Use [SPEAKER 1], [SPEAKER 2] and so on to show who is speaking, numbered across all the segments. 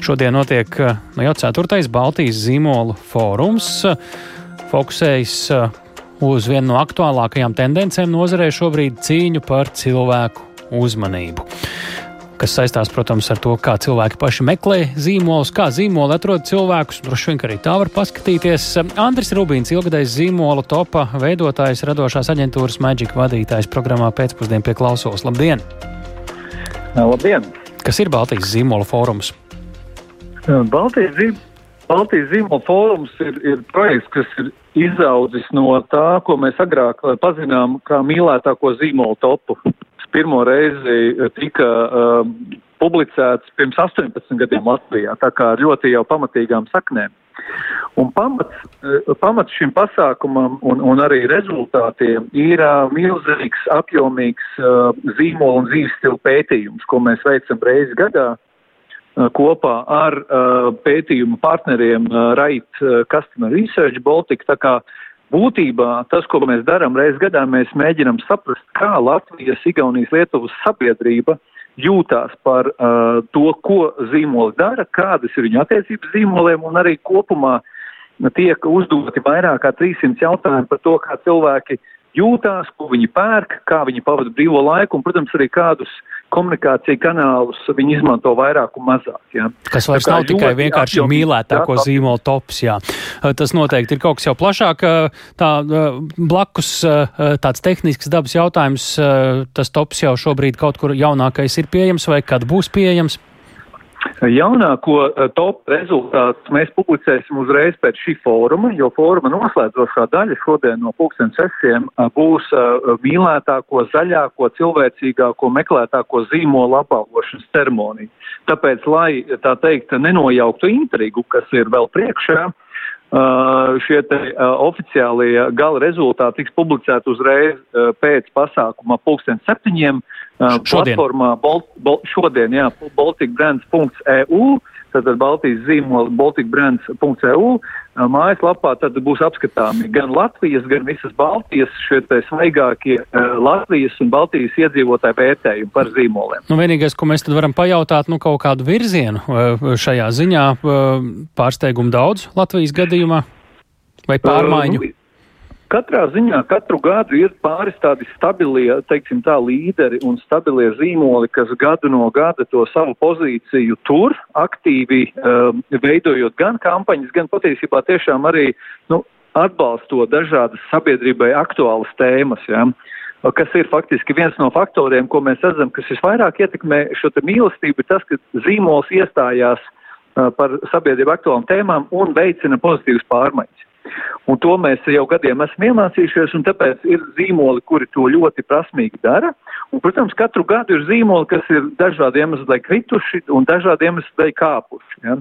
[SPEAKER 1] Šodien notiek nu, jau ceturtais Baltijas zīmolu fórums. Fokusējas uz vienu no aktuālākajām tendencēm nozarē šobrīd cīņu par cilvēku uzmanību kas saistās, protams, ar to, kā cilvēki paši meklē zīmolus, kā zīmoli atrod cilvēkus. Droši vien arī tā var paskatīties. Andris Rubīns, ilgadējs zīmolu topa veidotājs, radošās aģentūras Magic vadītājs programmā pēcpusdienā pie klausos. Labdien!
[SPEAKER 2] Labdien!
[SPEAKER 1] Kas ir Baltijas zīmola fórums?
[SPEAKER 2] Baltijas, zīm, Baltijas zīmola fórums ir, ir projekts, kas ir izaudzis no tā, ko mēs agrāk pazinām kā mīlētāko zīmolu topu pirmo reizi eh, tika uh, publicēts pirms 18 gadiem Latvijā, tā kā ar ļoti jau pamatīgām saknēm. Un pamats, uh, pamats šim pasākumam un, un arī rezultātiem ir uh, milzīgs, apjomīgs uh, zīmola un dzīves stila pētījums, ko mēs veicam reizi gadā kopā ar uh, pētījumu partneriem uh, Right Customer Research Baltic. Tā kā būtībā tas, ko mēs darām reiz gadā, mēs mēģinam saprast, kā Latvijas, Igaunijas, Lietuvas sabiedrība jūtās par uh, to, ko zīmoli dara, kādas ir viņu attiecības zīmoliem un arī kopumā tiek uzdoti vairāk kā 300 jautājumi par to, kā cilvēki jūtās, ko viņi pērk, kā viņi pavada brīvo laiku un, protams, arī kādus komunikāciju kanālus viņi izmanto vairāk un mazāk. Ja.
[SPEAKER 1] Kas vairs nav tikai vienkārši mīlētāko zīmolu tops. Jā. Tas noteikti ir kaut kas jau plašāk. Tā blakus tāds tehnisks dabas jautājums, tas tops jau šobrīd kaut kur jaunākais ir pieejams vai kad būs pieejams?
[SPEAKER 2] Jaunāko eh, top rezultātus mēs publicēsim uzreiz pēc šī fóruma, jo fóruma noslēdzošā daļa šodien no pulksten sesiem eh, būs uh, mīlētāko, zaļāko, cilvēcīgāko, meklētāko zīmolu apbalvošanas ceremonija. Tāpēc, lai tā teikt, nenojauktu intrigu, kas ir vēl priekšā, Uh, šie te, uh, oficiālie gala rezultāti tiks publicēti uzreiz uh, pēc pasākuma pulksten septiņiem.
[SPEAKER 1] Šodien.
[SPEAKER 2] Platformā Bol, Bol, šodien, jā, balticbrands.eu tātad Baltijas zīmola balticbrands.eu mājaslapā tad būs apskatāmi gan Latvijas, gan visas Baltijas šie svaigākie uh, Latvijas un Baltijas iedzīvotāju vērtējumi par zīmoliem.
[SPEAKER 1] Nu, vienīgais, ko mēs tad varam pajautāt, nu kaut kādu virzienu šajā ziņā pārsteigumu daudz Latvijas gadījumā vai pārmaiņu? Uh,
[SPEAKER 2] Katrā ziņā katru gadu ir pāris tādi stabilie, teiksim tā, līderi un stabilie zīmoli, kas gadu no gada to savu pozīciju tur, aktīvi um, veidojot gan kampaņas, gan patiesībā tiešām arī, nu, atbalstot dažādas sabiedrībai aktuālas tēmas, ja, kas ir faktiski viens no faktoriem, ko mēs redzam, kas visvairāk ietekmē šo mīlestību, ir tas, ka zīmols iestājās uh, par sabiedrību aktuālām tēmām un veicina pozitīvas pārmaiņas. Un to mēs jau gadiem esam iemācījušies, un tāpēc ir zīmoli, kuri to ļoti prasmīgi dara. Un, protams, katru gadu ir zīmoli, kas ir dažādi iemesli dēļ krituši un dažādi iemesli dēļ kāpuši. Ja?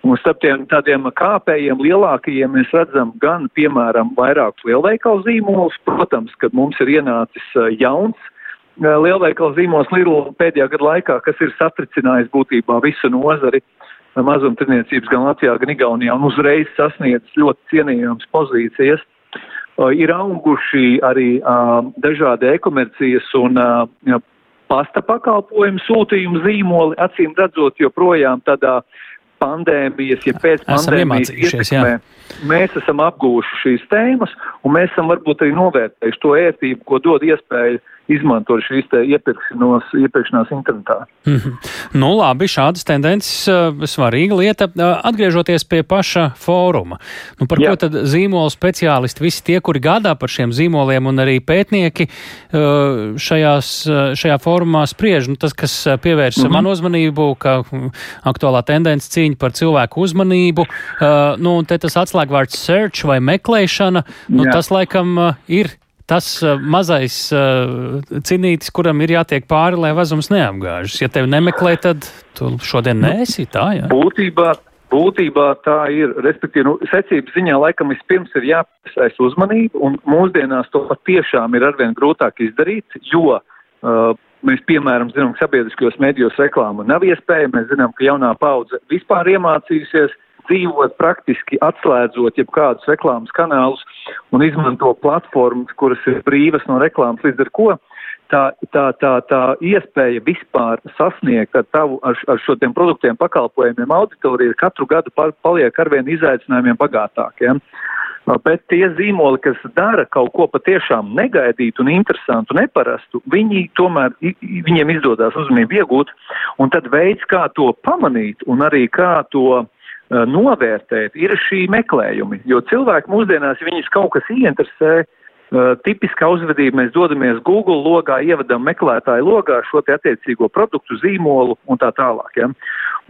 [SPEAKER 2] Un starp tiem tādiem kāpējiem lielākajiem mēs redzam gan, piemēram, vairākus lielveikalu zīmolus. Protams, kad mums ir ienācis jauns lielveikalu zīmols Lidl pēdējā gada laikā, kas ir satricinājis būtībā visu nozari. Uh, mazumtirniecības gan Latvijā, gan Igaunijā un uzreiz sasniedz ļoti cienījams pozīcijas. Ir auguši arī dažādi e-komercijas un pasta pakalpojumu sūtījumu zīmoli, acīm redzot, joprojām tādā pandēmijas, ja pēc pandēmijas ietekmē, mēs esam apgūši šīs tēmas un mēs esam varbūt arī novērtējuši to ērtību, ko dod iespēju izmantot šīs iepirkšanās internetā.
[SPEAKER 1] Mm -hmm. Nu, labi, šādas tendences uh, svarīga lieta. Uh, atgriežoties pie paša fóruma, nu, par Jā. ko tad zīmolu speciālisti, visi tie, kuri gādā par šiem zīmoliem un arī pētnieki uh, šajās, šajā fórumā spriež, nu, tas, kas pievērš mm -hmm. manu uzmanību, ka aktuālā tendence cīņa par cilvēku uzmanību, uh, nu, un te tas atslēgvārds search vai meklēšana, nu, Jā. tas laikam uh, ir tas uh, mazais uh, cinītis, kuram ir jātiek pāri, lai vazums neapgāžas. Ja tevi nemeklē, tad tu šodien nu, neesi tā, jā?
[SPEAKER 2] Būtībā, būtībā tā ir, respektīvi, nu, secības ziņā laikam vispirms ir jāpiesaist uzmanību, un mūsdienās to patiešām ir arvien grūtāk izdarīt, jo uh, Mēs, piemēram, zinām, ka sabiedriskajos medijos reklāma nav iespēja. Mēs zinām, ka jaunā paudze vispār iemācījusies dzīvot praktiski atslēdzot jebkādus reklāmas kanālus un izmanto platformas, kuras ir brīvas no reklāmas, līdz ar ko tā, tā, tā, tā iespēja vispār sasniegt ar, tavu, ar, ar šo tiem produktiem, pakalpojumiem auditoriju katru gadu par, paliek arvien izaicinājumiem bagātākiem. Bet tie zīmoli, kas dara kaut ko patiešām negaidītu un interesantu, neparastu, viņi tomēr, viņiem izdodas uzmanību iegūt, un tad veids, kā to pamanīt un arī kā to uh, novērtēt, ir šī meklējumi. Jo cilvēki mūsdienās, ja viņus kaut kas ieinteresē, uh, Uh, tipiskā uzvedība mēs dodamies Google logā, ievadam meklētāju logā šo attiecīgo produktu zīmolu un tā tālāk. Ja?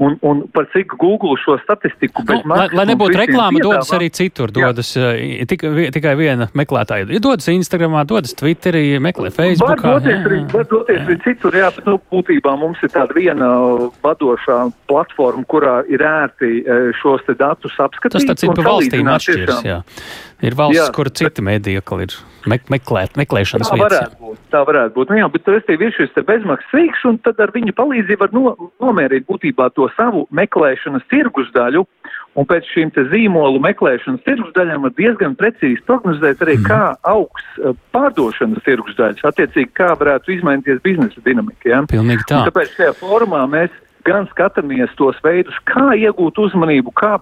[SPEAKER 2] Un, un par cik Google šo statistiku
[SPEAKER 1] bez nu, maksas. Lai, lai nebūtu reklāma, piedāvā, dodas arī citur. Dodas jā. tik, tikai viena meklētāja. Dodas Instagramā, dodas Twitterī, meklē Facebookā.
[SPEAKER 2] Var doties, arī, var doties arī citur, jā, bet nu, būtībā mums ir tāda viena vadošā platforma, kurā ir ērti šos te datus apskatīt.
[SPEAKER 1] Tas ir pa valstīm atšķirs, jā. Ir valsts, jā, kur citi bet... mēdiekli ir me meklēt, meklēšanas
[SPEAKER 2] tā
[SPEAKER 1] vietas.
[SPEAKER 2] Varētu būt, tā varētu būt. Nu, jā, bet restīvi ir šis bezmaksas rīks, un tad ar viņa palīdzību var no, nomērīt būtībā to savu meklēšanas tirgus daļu, un pēc šīm te zīmolu meklēšanas tirgus daļām var diezgan precīzi prognozēt arī, mm. kā augs uh, pārdošanas tirgus daļas, attiecīgi, kā varētu izmainīties biznesa dinamika. Ja?
[SPEAKER 1] Pilnīgi tā.
[SPEAKER 2] Un tāpēc šajā formā mēs gan skatāmies tos veidus, kā iegūt uzmanību, kā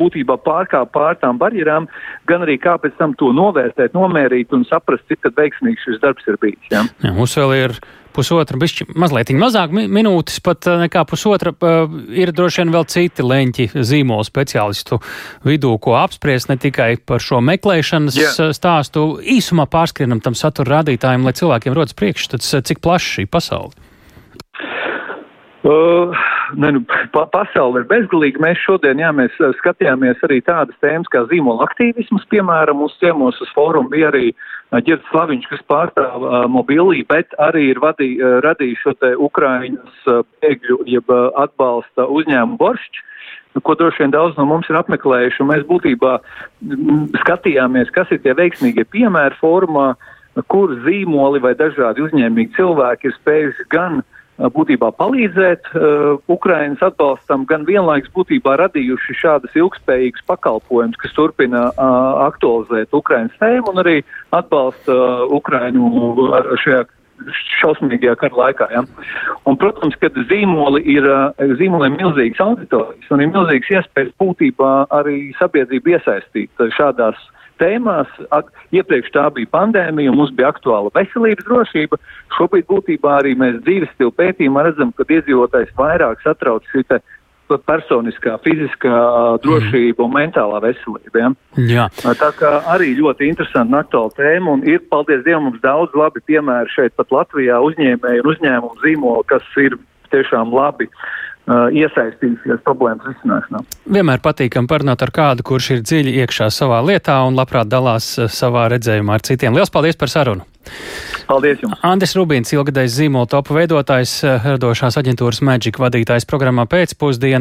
[SPEAKER 2] būtībā pārkāpt pār tām barjerām, gan arī kā pēc tam to novērtēt, nomērīt un saprast, cik veiksmīgs šis darbs ir bijis. Ja?
[SPEAKER 1] Jā, mums vēl ir pusotra, bišķi, mazliet mazāk minūtes, pat eh, nekā pusotra. Ir droši vien vēl citi leņķi zīmolu speciālistu vidū, ko apspriest ne tikai par šo meklēšanas yeah. stāstu. Īsumā pārskrienam tam satura rādītājiem, lai cilvēkiem rodas priekšstats, cik plaša šī pasaule.
[SPEAKER 2] Uh, ne, nu, pa, pasaule ir bezgalīga. Mēs šodien, jā, mēs uh, skatījāmies arī tādas tēmas kā zīmola aktīvisms, piemēram, mūsu ciemos uz fórumu bija arī uh, Ģirds Slaviņš, kas pārstāv uh, mobilī, bet arī ir vadī, uh, radījis šo te Ukraiņas uh, bēgļu, jeb uh, atbalsta uzņēmumu boršķi ko droši vien daudz no mums ir apmeklējuši, un mēs būtībā m, skatījāmies, kas ir tie veiksmīgie piemēri formā, kur zīmoli vai dažādi uzņēmīgi cilvēki ir spējuši gan būtībā palīdzēt uh, Ukrainas atbalstam, gan vienlaiks būtībā radījuši šādas ilgspējīgas pakalpojumus, kas turpina uh, aktualizēt Ukrainas tēmu un arī atbalsta uh, Ukrainu šajā šausmīgajā kara laikā. Ja? Un, protams, kad zīmoli ir, zīmoliem milzīgas auditorijas un ir milzīgas iespējas būtībā arī sabiedrību iesaistīt šādās uh, tēmās. Iepriekš tā bija pandēmija, mums bija aktuāla veselības drošība. Šobrīd būtībā arī mēs dzīves stilu pētījumā redzam, ka iedzīvotājs vairāk satrauc šī personiskā, fiziskā drošība mm. un mentālā veselība. Ja?
[SPEAKER 1] Jā.
[SPEAKER 2] Tā kā arī ļoti interesanti un aktuāla tēma, un ir, paldies Dievam, mums daudz labi piemēri šeit pat Latvijā uzņēmēju un uzņēmumu zīmolu, kas ir tiešām labi uh, iesaistījušies problēmas risināšanā.
[SPEAKER 1] Vienmēr patīkam parunāt ar kādu, kurš ir dziļi iekšā savā lietā un labprāt dalās uh, savā redzējumā ar citiem. Lielas paldies par sarunu!
[SPEAKER 2] Paldies jums!
[SPEAKER 1] Andris Rubīns, ilgadējs zīmola topu veidotājs, uh, radošās aģentūras Magic vadītājs programmā pēcpusdiena.